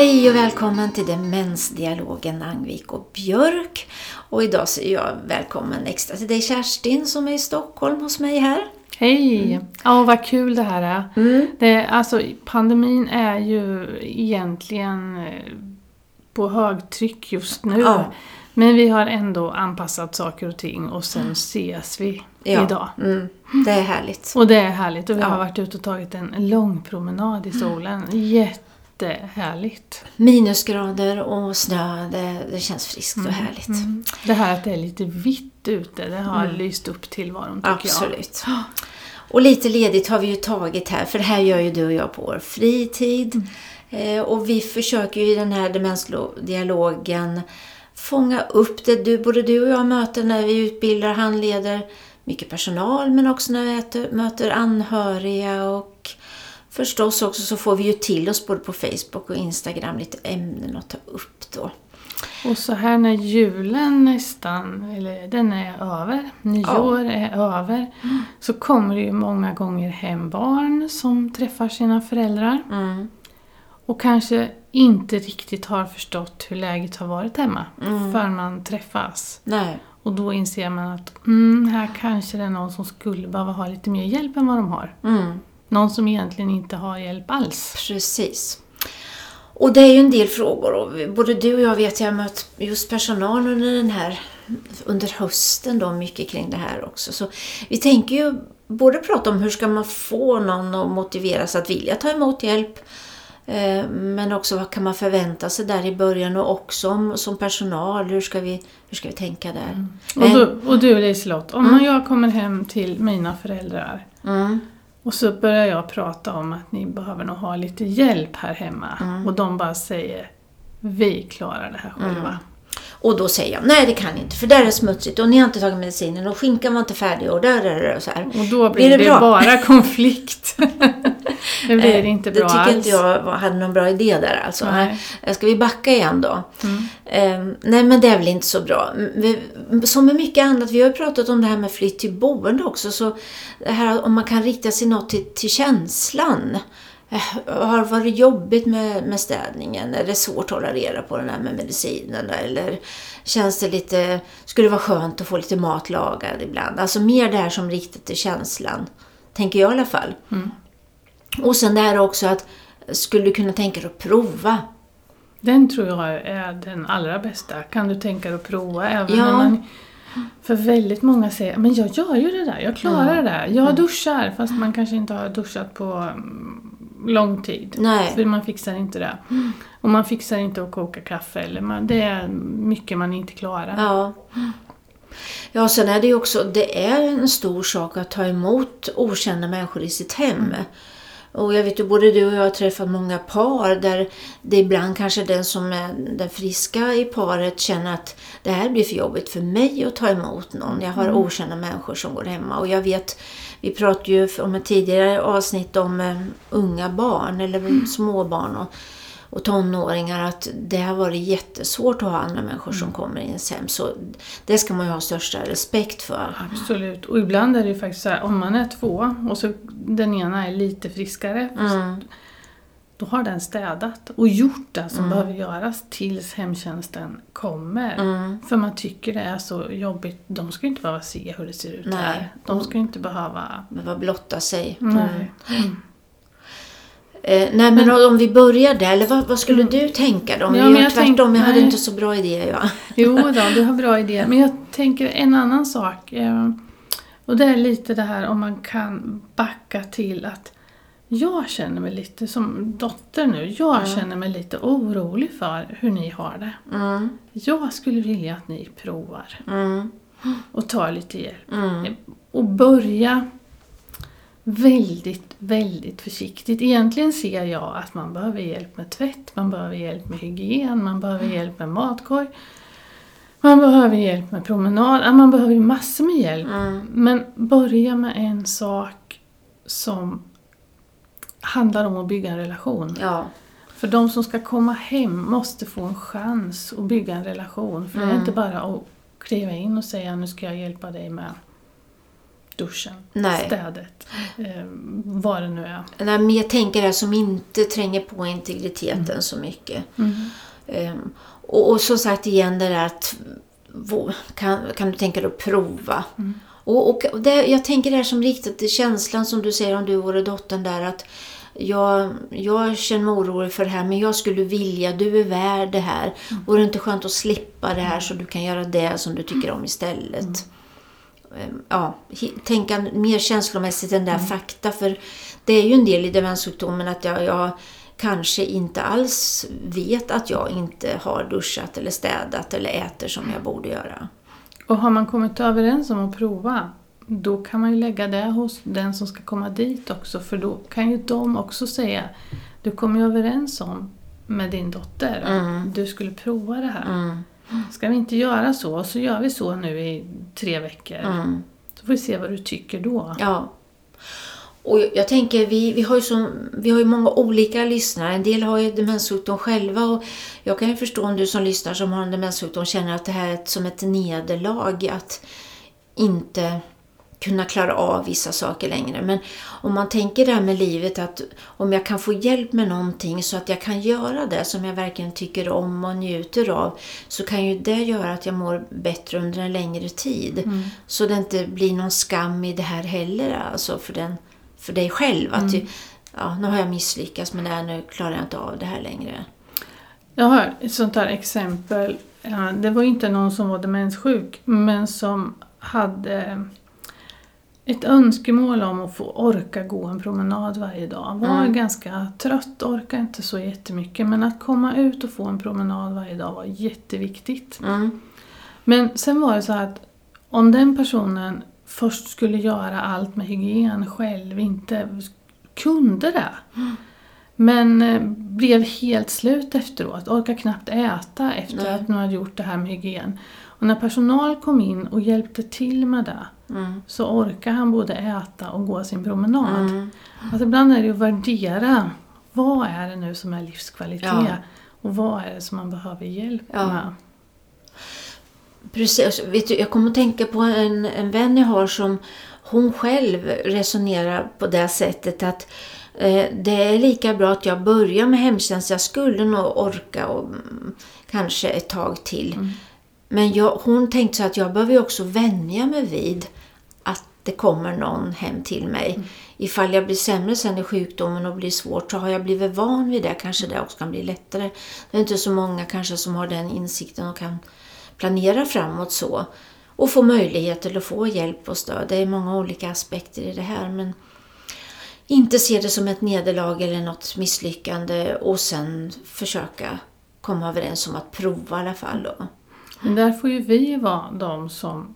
Hej och välkommen till Demensdialogen Angvik och Björk. Och idag så är jag välkommen extra till dig Kerstin som är i Stockholm hos mig här. Hej! Mm. Ja, vad kul det här är. Mm. Det, alltså, pandemin är ju egentligen eh, på högtryck just nu. Ja. Men vi har ändå anpassat saker och ting och sen ses vi Ja. idag. Mm. Det är härligt. Och det är härligt och vi Ja. har varit ute och tagit en lång promenad i solen. Jättehärligt. Minusgrader och snö, det, det känns friskt och härligt. Mm. Det här att det är lite vitt ute, det har Mm. lyst upp tillvaron tycker jag. Absolut. Och lite ledigt har vi ju tagit här, för det här gör ju du och jag på vår fritid. Eh, och vi försöker ju i den här demensdialogen fånga upp det du, både du och jag möter när vi utbildar, handleder mycket personal, men också när vi äter, möter anhöriga och förstås också så får vi ju till oss både på Facebook och Instagram lite ämnen att ta upp då. Och så här när julen nästan, eller den är över, nyår är över, så kommer det ju många gånger hem barn som träffar sina föräldrar Mm. och kanske inte riktigt har förstått hur läget har varit hemma Mm. förrän man träffas. Nej. Och då inser man att mm, här kanske det är någon som skulle behöva ha lite mer hjälp än vad de har. Mm. Någon som egentligen inte har hjälp alls. Precis. Och det är ju en del frågor och både du och jag vet jag har mött just personal under den här under hösten då mycket kring det här också. Så vi tänker ju både prata om hur ska man få någon att motiveras att vilja ta emot hjälp eh, men också vad kan man förvänta sig där i början och också om, som personal, hur ska vi, hur ska vi tänka där? Och, Men- du, och du Liselott, om jag kommer hem till mina föräldrar Mm, Och så börjar jag prata om att ni behöver nog ha lite hjälp här hemma. Och de bara säger Vi klarar det här själva. Och då säger jag, nej det kan ni inte för där är smutsigt och ni har inte tagit medicinen och skinkan var inte färdig och där är det så här. Och då blir Blir det, det bara konflikt. det blir Eh, inte det bra tycker alls. inte jag hade någon bra idé där alltså. Nej. Nej. Ska vi backa igen då? Mm. Eh, nej men det är väl inte så bra. Mm, som med mycket annat, vi har ju pratat om det här med flytt till boende också. Så det här om man kan rikta sig något till, till känslan. Eh, Har det varit jobbigt med, med städningen? Är det svårt att hålla reda på den här med medicinerna? Eller känns det lite, skulle det vara skönt att få lite mat lagad ibland? Alltså mer det här som riktat till känslan. Tänker jag i alla fall. Och sen det här också att skulle du kunna tänka dig att prova? Den tror jag är den allra bästa. Kan du tänka dig att prova? Även Ja. när man, för väldigt många säger men jag gör ju det där, jag klarar det där. Jag duschar, fast man kanske inte har duschat på mm, lång tid. Nej. För man fixar inte det. Och man fixar inte att koka kaffe. Eller man, det är mycket man inte klarar. Ja. Ja, sen är det ju också, det är en stor sak att ta emot okända människor i sitt hem. Och jag vet ju, både du och jag har träffat många par där det ibland kanske den som är den friska i paret känner att det här blir för jobbigt för mig att ta emot någon. Jag har okända människor som går hemma. Och jag vet, vi pratade ju om ett tidigare avsnitt om eh, unga barn eller småbarn och, och tonåringar att det har varit jättesvårt att ha andra människor som kommer i ens hem. Så det ska man ju ha största respekt för. Absolut. Och ibland är det ju faktiskt så här, om man är två och så den ena är lite friskare. Mm. Då har den städat och gjort det som behöver göras tills hemtjänsten kommer. Mm. För man tycker det är så jobbigt. De ska ju inte behöva se hur det ser ut Nej. här. De ska ju inte behöva... Behöva blotta sig. Nej. Eh, nej men om vi börjar där, eller vad, vad skulle du tänka då? Om Ja, vi men gör jag tvärtom, tänk- jag hade nej. inte så bra idé jag. Jo då, du har bra idéer. Men jag tänker en annan sak. eh, Och det är lite det här om man kan backa till att jag känner mig lite som dotter nu. Jag känner mig lite orolig för hur ni har det. Mm, Jag skulle vilja att ni provar mm, och tar lite hjälp. mm, Och börja väldigt, väldigt försiktigt. Egentligen ser jag att man behöver hjälp med tvätt, man behöver hjälp med hygien, man behöver hjälp med matkorg. Man behöver hjälp med promenad, man behöver ju massor med hjälp. mm, Men börja med en sak som handlar om att bygga en relation. ja, För de som ska komma hem måste få en chans att bygga en relation. För det är Mm. inte bara att kliva in och säga nu ska jag hjälpa dig med duschen, Nej. städet, eh, vad det nu är. Nej, men jag tänker det som inte tränger på integriteten så mycket. Ehm, och, och som sagt igen det där att kan, kan du tänka dig att prova? Och, och, och det, jag tänker det här som riktat till känslan som du säger om du vore dottern där att jag, jag känner mig orolig för det här men jag skulle vilja, du är värd det här. Vore det inte skönt att slippa det här så du kan göra det som du tycker om istället? Ehm, Ja, tänka mer känslomässigt än där fakta för det är ju en del i demenssjukdomen att jag, jag kanske inte alls vet att jag inte har duschat eller städat eller äter som jag borde göra. Och har man kommit överens om att prova, då kan man ju lägga det hos den som ska komma dit också. För då kan ju de också säga, du kom ju överens om med din dotter, Mm. du skulle prova det här. Mm, Ska vi inte göra så? Och så gör vi så nu i tre veckor. mm. Så får vi se vad du tycker då. Ja. Och jag- jag tänker, vi, vi, har ju så, vi har ju många olika lyssnare. En del har ju demenssjukdom själva och jag kan ju förstå om du som lyssnar som har en demenssjukdom känner att det här är ett, som ett nederlag att inte kunna klara av vissa saker längre. Men om man tänker det här med livet att om jag kan få hjälp med någonting så att jag kan göra det som jag verkligen tycker om och njuter av så kan ju det göra att jag mår bättre under en längre tid. Så det inte blir någon skam i det här heller alltså för, den, för dig själv. Att ju, ja, nu har jag misslyckats med det här, nu klarar jag inte av det här längre. Jag har ett sånt här exempel. Det var inte någon som var demenssjuk, men som hade ett önskemål om att få orka gå en promenad varje dag. Var Mm. ganska trött, orkade inte så jättemycket, men att komma ut och få en promenad varje dag var jätteviktigt. Mm. Men sen var det så att om den personen först skulle göra allt med hygien själv, inte kunde det. Men eh, blev helt slut efteråt, orkar knappt äta efter Nej. att man hade gjort det här med hygien. Och när personal kom in och hjälpte till med det Mm. så orkar han både äta och gå sin promenad. Mm. Att ibland är det att värdera, vad är det nu som är livskvalitet? Ja. Och vad är det som man behöver hjälp Ja. med? Precis. Vet du, jag kommer att tänka på en, en vän jag har som hon själv resonerar på det sättet att eh, det är lika bra att jag börjar med hemtjänst. Jag skulle nog orka och mm, kanske ett tag till. Men jag, hon tänkte så att jag behöver ju också vänja mig vid det kommer någon hem till mig. Ifall jag blir sämre sen i sjukdomen och blir svårt så har jag blivit van vid det. Kanske det också kan bli lättare. Det är inte så många kanske som har den insikten och kan planera framåt så. Och få möjlighet till att få hjälp och stöd. Det är många olika aspekter i det här. Men inte se det som ett nederlag eller något misslyckande och sen försöka komma överens om att prova i alla fall. Då. Men där får ju vi vara de som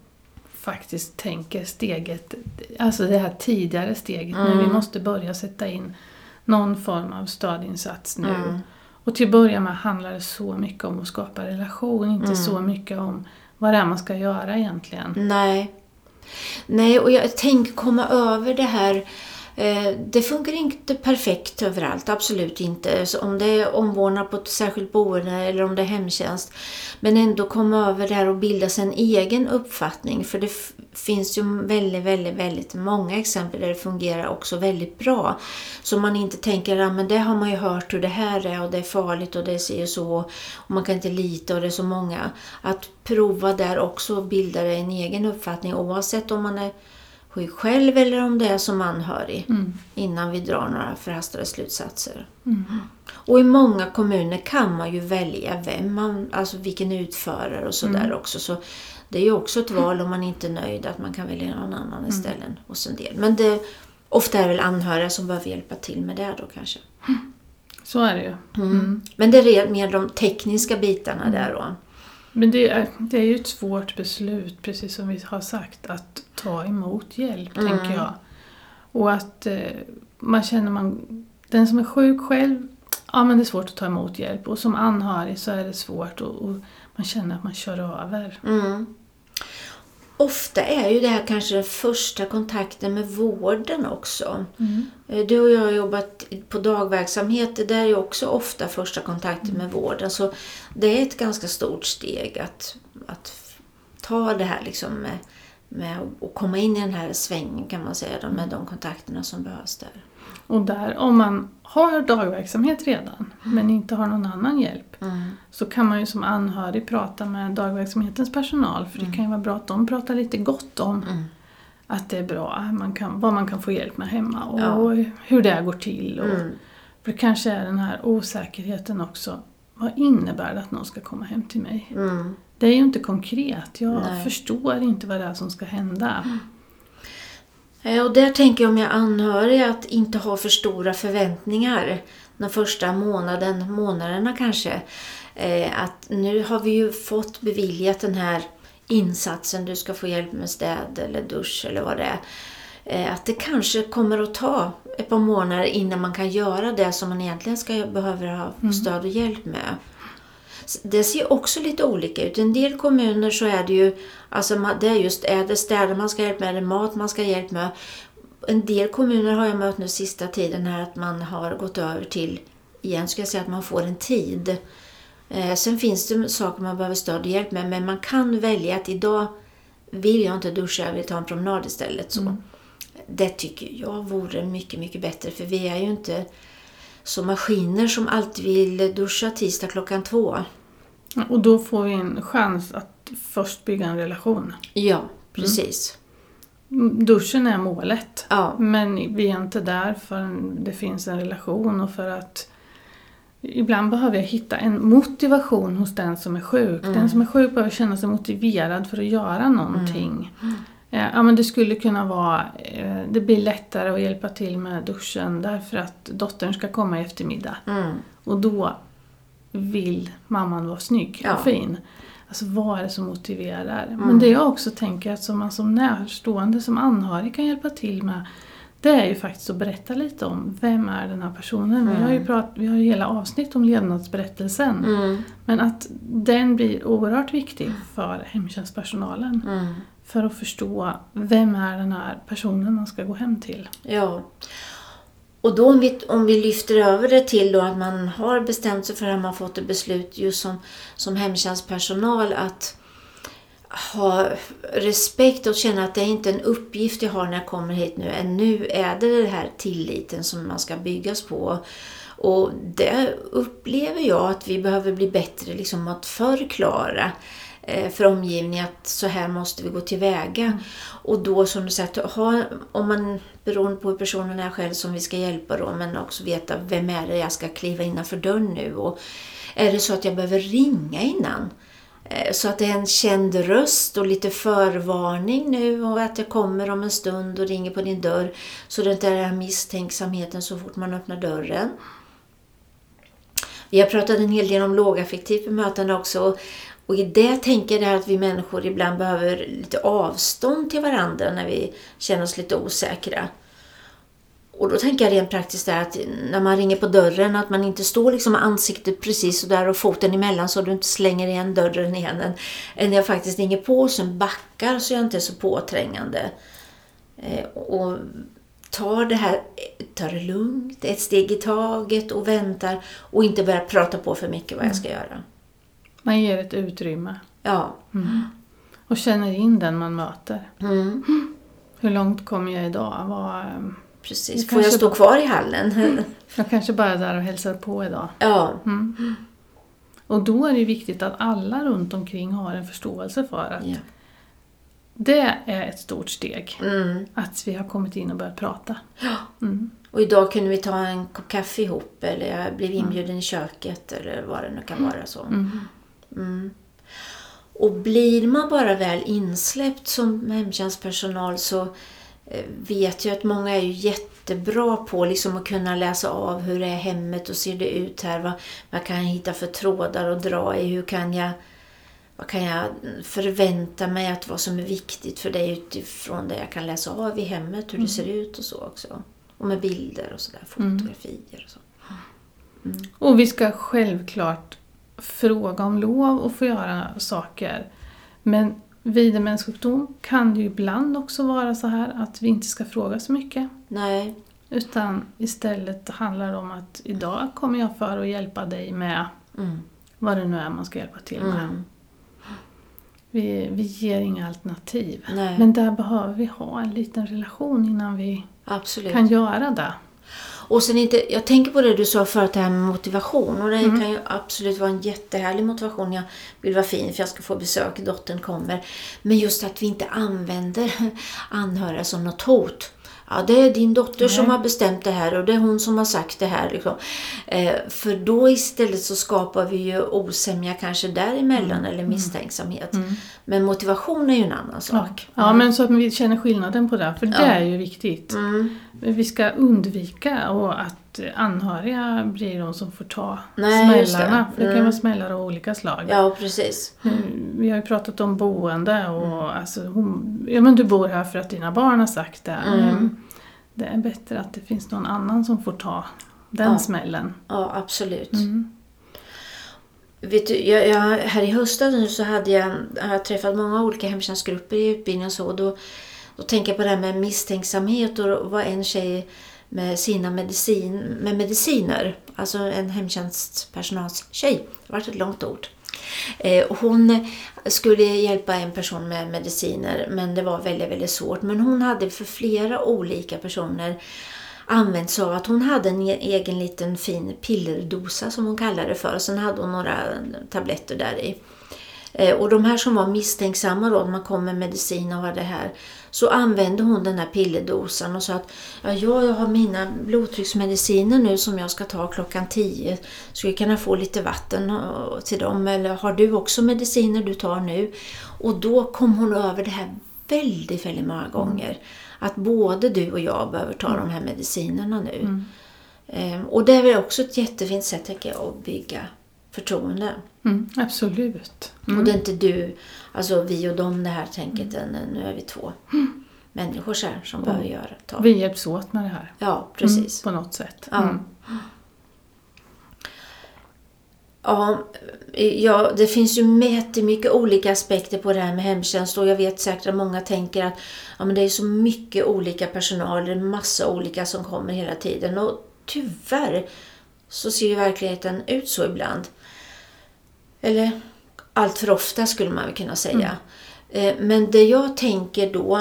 faktiskt tänker steget, alltså det här tidigare steget. Men vi måste börja sätta in någon form av stödinsats nu. Mm. Och till att börja med handlar det så mycket om att skapa relation, inte så mycket om vad det är man ska göra egentligen. Nej. Nej, och jag tänker komma över det här. Eh, det funkar inte perfekt överallt, absolut inte. Så om det är omvårdnad på ett särskilt boende eller om det är hemtjänst. Men ändå komma över det här och bilda sig en egen uppfattning. För det finns ju väldigt, väldigt, väldigt många exempel där det fungerar också väldigt bra. Så man inte tänker att men det har man ju hört hur det här är och det är farligt och det ser så och man kan inte lita och det är så många. Att prova där också och bilda en egen uppfattning oavsett om man är sjuk själv eller om det är som anhörig innan vi drar några förhastade slutsatser. Och i många kommuner kan man ju välja vem man, alltså vilken utförare och sådär också. Så det är ju också ett val om man inte är nöjd att man kan välja någon annan istället hos en del. Men det, ofta är det väl anhöriga som behöver hjälpa till med det då kanske. Så är det ju. Mm. Men det är mer de tekniska bitarna där då. Men det är, det är ju ett svårt beslut, precis som vi har sagt, att ta emot hjälp, Mm. tänker jag. Och att eh, man känner man, den som är sjuk själv, ja men det är svårt att ta emot hjälp. Och som anhörig så är det svårt och, och man känner att man kör över. Mm. Ofta är ju det här kanske den första kontakten med vården också. Eh, Du och jag har jobbat på dagverksamhet. Det där är ju också ofta första kontakten med vården. Så det är ett ganska stort steg att, att ta det här liksom med, med att komma in i den här svängen kan man säga, med de kontakterna som behövs där. Och där, om man har dagverksamhet redan men inte har någon annan hjälp Mm. så kan man ju som anhörig prata med dagverksamhetens personal för det kan ju vara bra att de pratar lite gott om Mm. att det är bra, man kan, vad man kan få hjälp med hemma och Ja. hur det går till. Och, Mm. För det kanske är den här osäkerheten också. Vad innebär det att någon ska komma hem till mig? Mm. Det är ju inte konkret. Jag Nej. förstår inte vad det är som ska hända. Eh, Och där tänker jag om jag anhörig att inte ha för stora förväntningar den första månaden, månaderna kanske. Eh, att nu har vi ju fått beviljat den här insatsen, du ska få hjälp med städ eller dusch eller vad det är. Eh, att det kanske kommer att ta ett par månader innan man kan göra det som man egentligen ska behöver ha stöd och hjälp med. Det ser också lite olika ut. I en del kommuner så är det ju, alltså det är just är det städer man ska hjälp med, är det mat man ska hjälp med. En del kommuner har jag mött nu sista tiden här att man har gått över till, igen ska jag säga att man får en tid. Eh, sen finns det saker man behöver stöd och hjälp med men man kan välja att idag vill jag inte duscha, jag vill ta en promenad istället. Så. Det tycker jag vore mycket, mycket bättre för vi är ju inte så maskiner som alltid vill duscha tisdag klockan två. Och då får vi en chans att först bygga en relation. Ja, precis. Duschen är målet. Ja. Men vi är inte där förrän det finns en relation och för att Ibland behöver jag hitta en motivation hos den som är sjuk. Den som är sjuk behöver känna sig motiverad för att göra någonting. Eh, Ja, men det skulle kunna vara, eh, det blir lättare att hjälpa till med duschen därför att dottern ska komma i eftermiddag. Mm. Och då vill mamman vara snygg Ja. och fin. Alltså vad är det som motiverar? Men det jag också tänker att som man som närstående, som anhörig kan hjälpa till med det är ju faktiskt att berätta lite om vem är den här personen. Vi har ju prat, vi har ju hela avsnitt om levnadsberättelsen. Mm. Men att den blir oerhört viktig för hemtjänstpersonalen. Mm. För att förstå vem är den här personen man ska gå hem till. Ja. Och då om vi, om vi lyfter över det till då att man har bestämt sig för att man fått ett beslut just som, som hemtjänstpersonal att ha respekt och känna att det är inte en uppgift jag har när jag kommer hit nu. Än nu är det den här tilliten som man ska byggas på. Och det upplever jag att vi behöver bli bättre liksom att förklara för omgivningen att så här måste vi gå tillväga. Och då som du säger, att ha, om man, beroende på hur personen är själv som vi ska hjälpa då, men också veta vem är det jag ska kliva innanför dörren nu. Och är det så att jag behöver ringa innan? Eh, Så att det är en känd röst och lite förvarning nu och att jag kommer om en stund och ringer på din dörr. Så det inte är den här misstänksamheten så fort man öppnar dörren. Vi har pratat en hel del om lågaffektivt bemötande också. Och i det tänker jag att vi människor ibland behöver lite avstånd till varandra när vi känner oss lite osäkra. Och då tänker jag rent praktiskt där att när man ringer på dörren att man inte står liksom med ansiktet precis så där och foten emellan så du inte slänger igen dörren igen. Än, än jag faktiskt ringer på och sen backar så jag inte är så påträngande. Eh, och tar det här, tar det lugnt, ett steg i taget och väntar och inte börjar prata på för mycket vad jag ska göra. Man ger ett utrymme Ja. och känner in den man möter. Mm. Hur långt kommer jag idag? Vad, ehm, Precis. Får jag stå bara- kvar i hallen? jag kanske bara är där och hälsar på idag. ja. Och då är det viktigt att alla runt omkring har en förståelse för att ja. det är ett stort steg. Mm. Att vi har kommit in och börjat prata. Och idag kunde vi ta en kopp kaffe ihop eller jag blev inbjuden i köket eller vad det nu kan vara. så. Mm. Och blir man bara väl insläppt som hemtjänstpersonal så eh, vet jag att många är ju jättebra på liksom att kunna läsa av hur är hemmet och ser det ut här. Vad, vad kan jag hitta för trådar att dra i? Hur kan jag, vad kan jag förvänta mig att vad som är viktigt för dig utifrån det jag kan läsa av i hemmet, hur det ser ut och så också. Och med bilder och sådär, fotografier och så. Och vi ska självklart fråga om lov och få göra saker. Men vid demenssjukdom kan det ju ibland också vara så här att vi inte ska fråga så mycket. Nej, Utan istället handlar det om att idag kommer jag för att hjälpa dig med mm. vad det nu är man ska hjälpa till med. Mm. Vi, vi ger inga alternativ. Nej. Men där behöver vi ha en liten relation innan vi Absolut. kan göra det. Och sen inte, jag tänker på det du sa förut, det här med motivation. Och det Mm. kan ju absolut vara en jättehärlig motivation. Jag vill vara fin för jag ska få besök, dottern kommer. Men just att vi inte använder anhöriga som något hot. Ja, det är din dotter som har bestämt det här och det är hon som har sagt det här. Liksom. Eh, för då istället så skapar vi ju osämja kanske däremellan Mm. eller misstänksamhet. Men motivation är ju en annan sak. Ja, men så att vi känner skillnaden på det, för det är ju viktigt. Mm. Vi ska undvika och att anhöriga blir de som får ta Nej, just det. smällarna. För det kan Mm. vara smällar av olika slag. Ja, precis. Mm, Vi har ju pratat om boende och Mm. alltså, hon, ja, men du bor här för att dina barn har sagt det. Mm. Men Det är bättre att det finns någon annan som får ta den Ja. smällen. Ja, absolut. Mm. Vet du, jag, jag, här i höstas nu så hade jag, har jag träffat många olika hemtjänstgrupper i utbildning och så. Då, då tänker jag på det här med misstänksamhet och vad en tjej med sina medicin, med mediciner, alltså en hemtjänstpersonals tjej, det var ett långt ord. Eh, hon skulle hjälpa en person med mediciner men det var väldigt, väldigt svårt. Men hon hade för flera olika personer använt sig av att hon hade en e- egen liten fin pillerdosa som hon kallade det för. Och sen hade hon några tabletter där i. Eh, och de här som var misstänksamma då, när man kom med medicin och var det här, så använde hon den här pillerdosan och sa att ja, jag har mina blodtrycksmediciner nu som jag ska ta klockan 10. Skulle jag kunna få lite vatten eh, till dem? Eller har du också mediciner du tar nu? Och då kom hon över det här väldigt, väldigt många gånger. Att både du och jag behöver ta de här medicinerna nu. Ehm, Och det är väl också ett jättefint sätt tänker jag, att bygga förtroende. Mm, absolut. Mm. Och det är inte du, alltså vi och dem det här tänket, utan nu är vi två människor så här som behöver göra. Ta. Vi hjälps åt med det här. Ja, precis. Mm, på något sätt. Ja. Mm. Ja, ja, det finns ju jättemycket olika aspekter på det här med hemtjänst och jag vet säkert att många tänker att ja, men det är så mycket olika personal, det är massa olika som kommer hela tiden och tyvärr så ser ju verkligheten ut så ibland. Eller allt för ofta skulle man väl kunna säga. Eh, Men det jag tänker då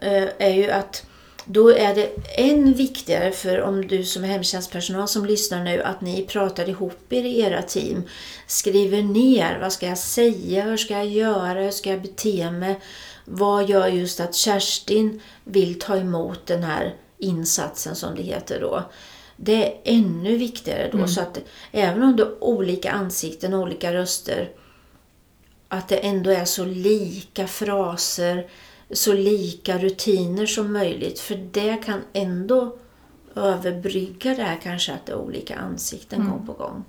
eh, är ju att då är det än viktigare för om du som är hemtjänstpersonal som lyssnar nu att ni pratar ihop er i era team. Skriver ner, vad ska jag säga, hur ska jag göra, hur ska jag bete mig? Vad gör just att Kerstin vill ta emot den här insatsen som det heter då? Det är ännu viktigare då så att även om det är olika ansikten och olika röster att det ändå är så lika fraser, så lika rutiner som möjligt. För det kan ändå överbrygga det här kanske att det är olika ansikten gång på gång.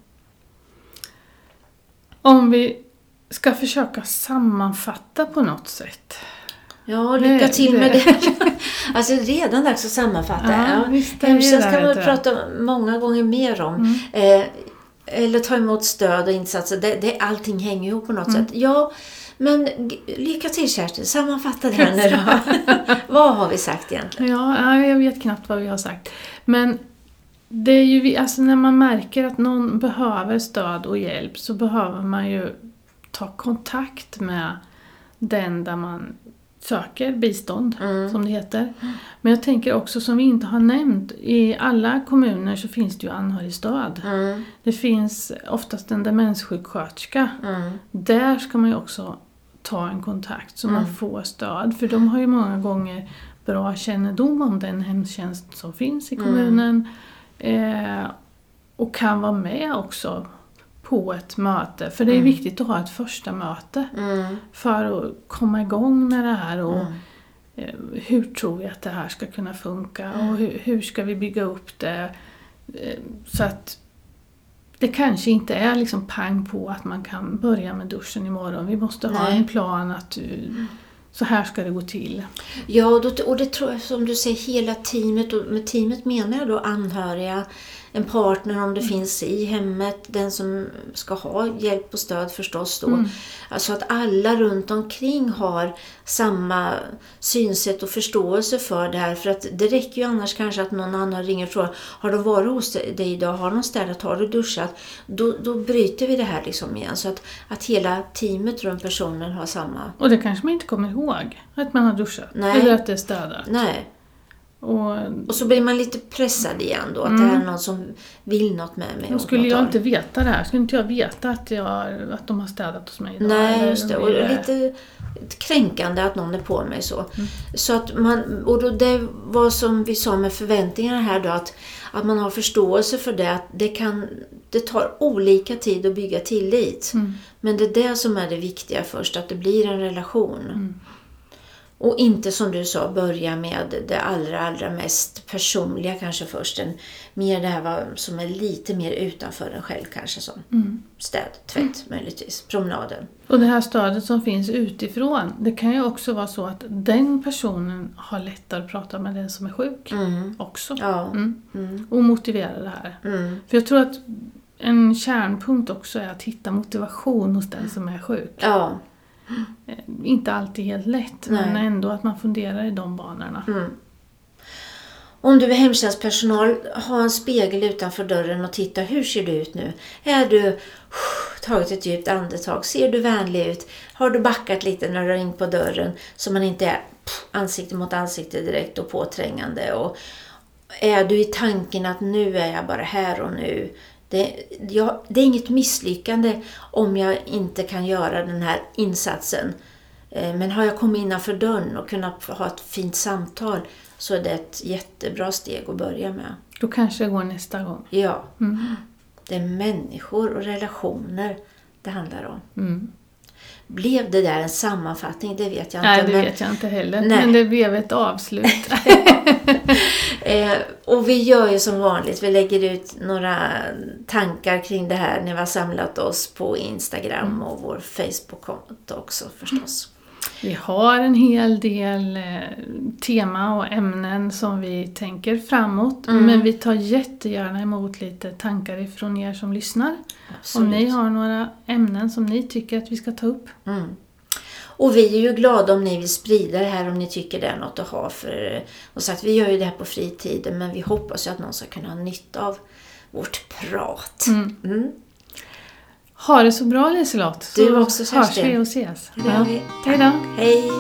Om vi ska försöka sammanfatta på något sätt. Ja, lycka till med det. alltså redan dags att sammanfatta. Ja, visst Hemtjänst kan man prata många gånger mer om. Eh, eller ta emot stöd och insatser. Det, det, allting hänger ihop på något sätt. Ja, men lycka till Kerstin. Sammanfatta det här nu då. Vad har vi sagt egentligen? Ja, ja, jag vet knappt vad vi har sagt. Men det är ju, alltså när man märker att någon behöver stöd och hjälp så behöver man ju ta kontakt med den där man söker bistånd, Mm. som det heter. Men jag tänker också, som vi inte har nämnt, i alla kommuner så finns det ju anhörigstöd. Mm, Det finns oftast en demenssjuksköterska. mm, Där ska man ju också ta en kontakt så Mm. man får stöd. För de har ju många gånger bra kännedom om den hemtjänst som finns i Mm. kommunen. Eh, och kan vara med också på ett möte. För det är Mm. viktigt att ha ett första möte mm, för att komma igång med det här. Och mm. eh, Hur tror vi att det här ska kunna funka Mm. och hur, hur ska vi bygga upp det? Eh, Så att det kanske inte är liksom pang på att man kan börja med duschen imorgon. Vi måste ha Nej. en plan att eh, så här ska det gå till. Ja, och, då, och det tror jag som du säger, hela teamet. Och med teamet menar jag då anhöriga, en partner om det finns i hemmet, den som ska ha hjälp och stöd förstås då. Mm. Alltså att alla runt omkring har samma synsätt och förståelse för det här. För att det räcker ju annars kanske att någon annan ringer och frågar Har de varit hos dig idag? Har de städat? Har du duschat? Då, då bryter vi det här liksom igen. Så att, att hela teamet runt personen har samma... Och det kanske man inte kommer ihåg, att man har duschat. Nej. Eller att det är städat. Nej. Och Och så blir man lite pressad igen då. Att det här är någon som vill något med mig. åt skulle jag inte veta det här, skulle inte jag veta att, jag, att de har städat hos mig idag. Nej, just det. Och det- lite kränkande att någon är på mig så. så att man, och då det var som vi sa med förväntningarna här då, att, att man har förståelse för det. Att det, kan, det tar olika tid att bygga tillit. Men det är det som är det viktiga först, att det blir en relation. Och inte som du sa, börja med det allra, allra mest personliga kanske först. En, mer det här som är lite mer utanför en själv kanske som städ, tvätt möjligtvis, promenaden. Och det här stödet som finns utifrån, det kan ju också vara så att den personen har lättare att prata med den som är sjuk också. Ja. Mm. Mm. Och motivera det här. Mm. För jag tror att en kärnpunkt också är att hitta motivation hos den som är sjuk. Ja. Eh, Inte alltid helt lätt, men Nej. ändå att man funderar i de banorna. Mm. Om du är hemtjänstpersonal, ha en spegel utanför dörren och titta, hur ser du ut nu? Är du tagit ett djupt andetag? Ser du vänlig ut? Har du backat lite när du har ringt på dörren så man inte är pff, ansikte mot ansikte direkt och påträngande? Och är du i tanken att nu är jag bara här och nu? Det, jag, det är inget misslyckande om jag inte kan göra den här insatsen. Eh, Men har jag kommit innanför dörren och kunnat ha ett fint samtal så är det ett jättebra steg att börja med. Då kanske det går nästa gång. Ja, Mm. det är människor och relationer det handlar om. Mm. Blev det där en sammanfattning? Det vet jag Nej, inte. det men, vet jag inte heller. Nej. Men det blev ett avslut. eh, och vi gör ju som vanligt, vi lägger ut några tankar kring det här när vi har samlat oss på Instagram och vår Facebook-konto också förstås. Vi har en hel del eh, tema och ämnen som vi tänker framåt. Mm. Men vi tar jättegärna emot lite tankar ifrån er som lyssnar. Absolut. Om ni har några ämnen som ni tycker att vi ska ta upp. Mm. Och vi är ju glada om ni vill sprida det här om ni tycker det är något att ha. För, och sagt, vi gör ju det här på fritiden men vi hoppas ju att någon ska kunna ha nytta av vårt prat. Mm. Ha det så bra Liselott. Du så också, hörs Kerstin. vi och ses. Vi. Hej då. Hej!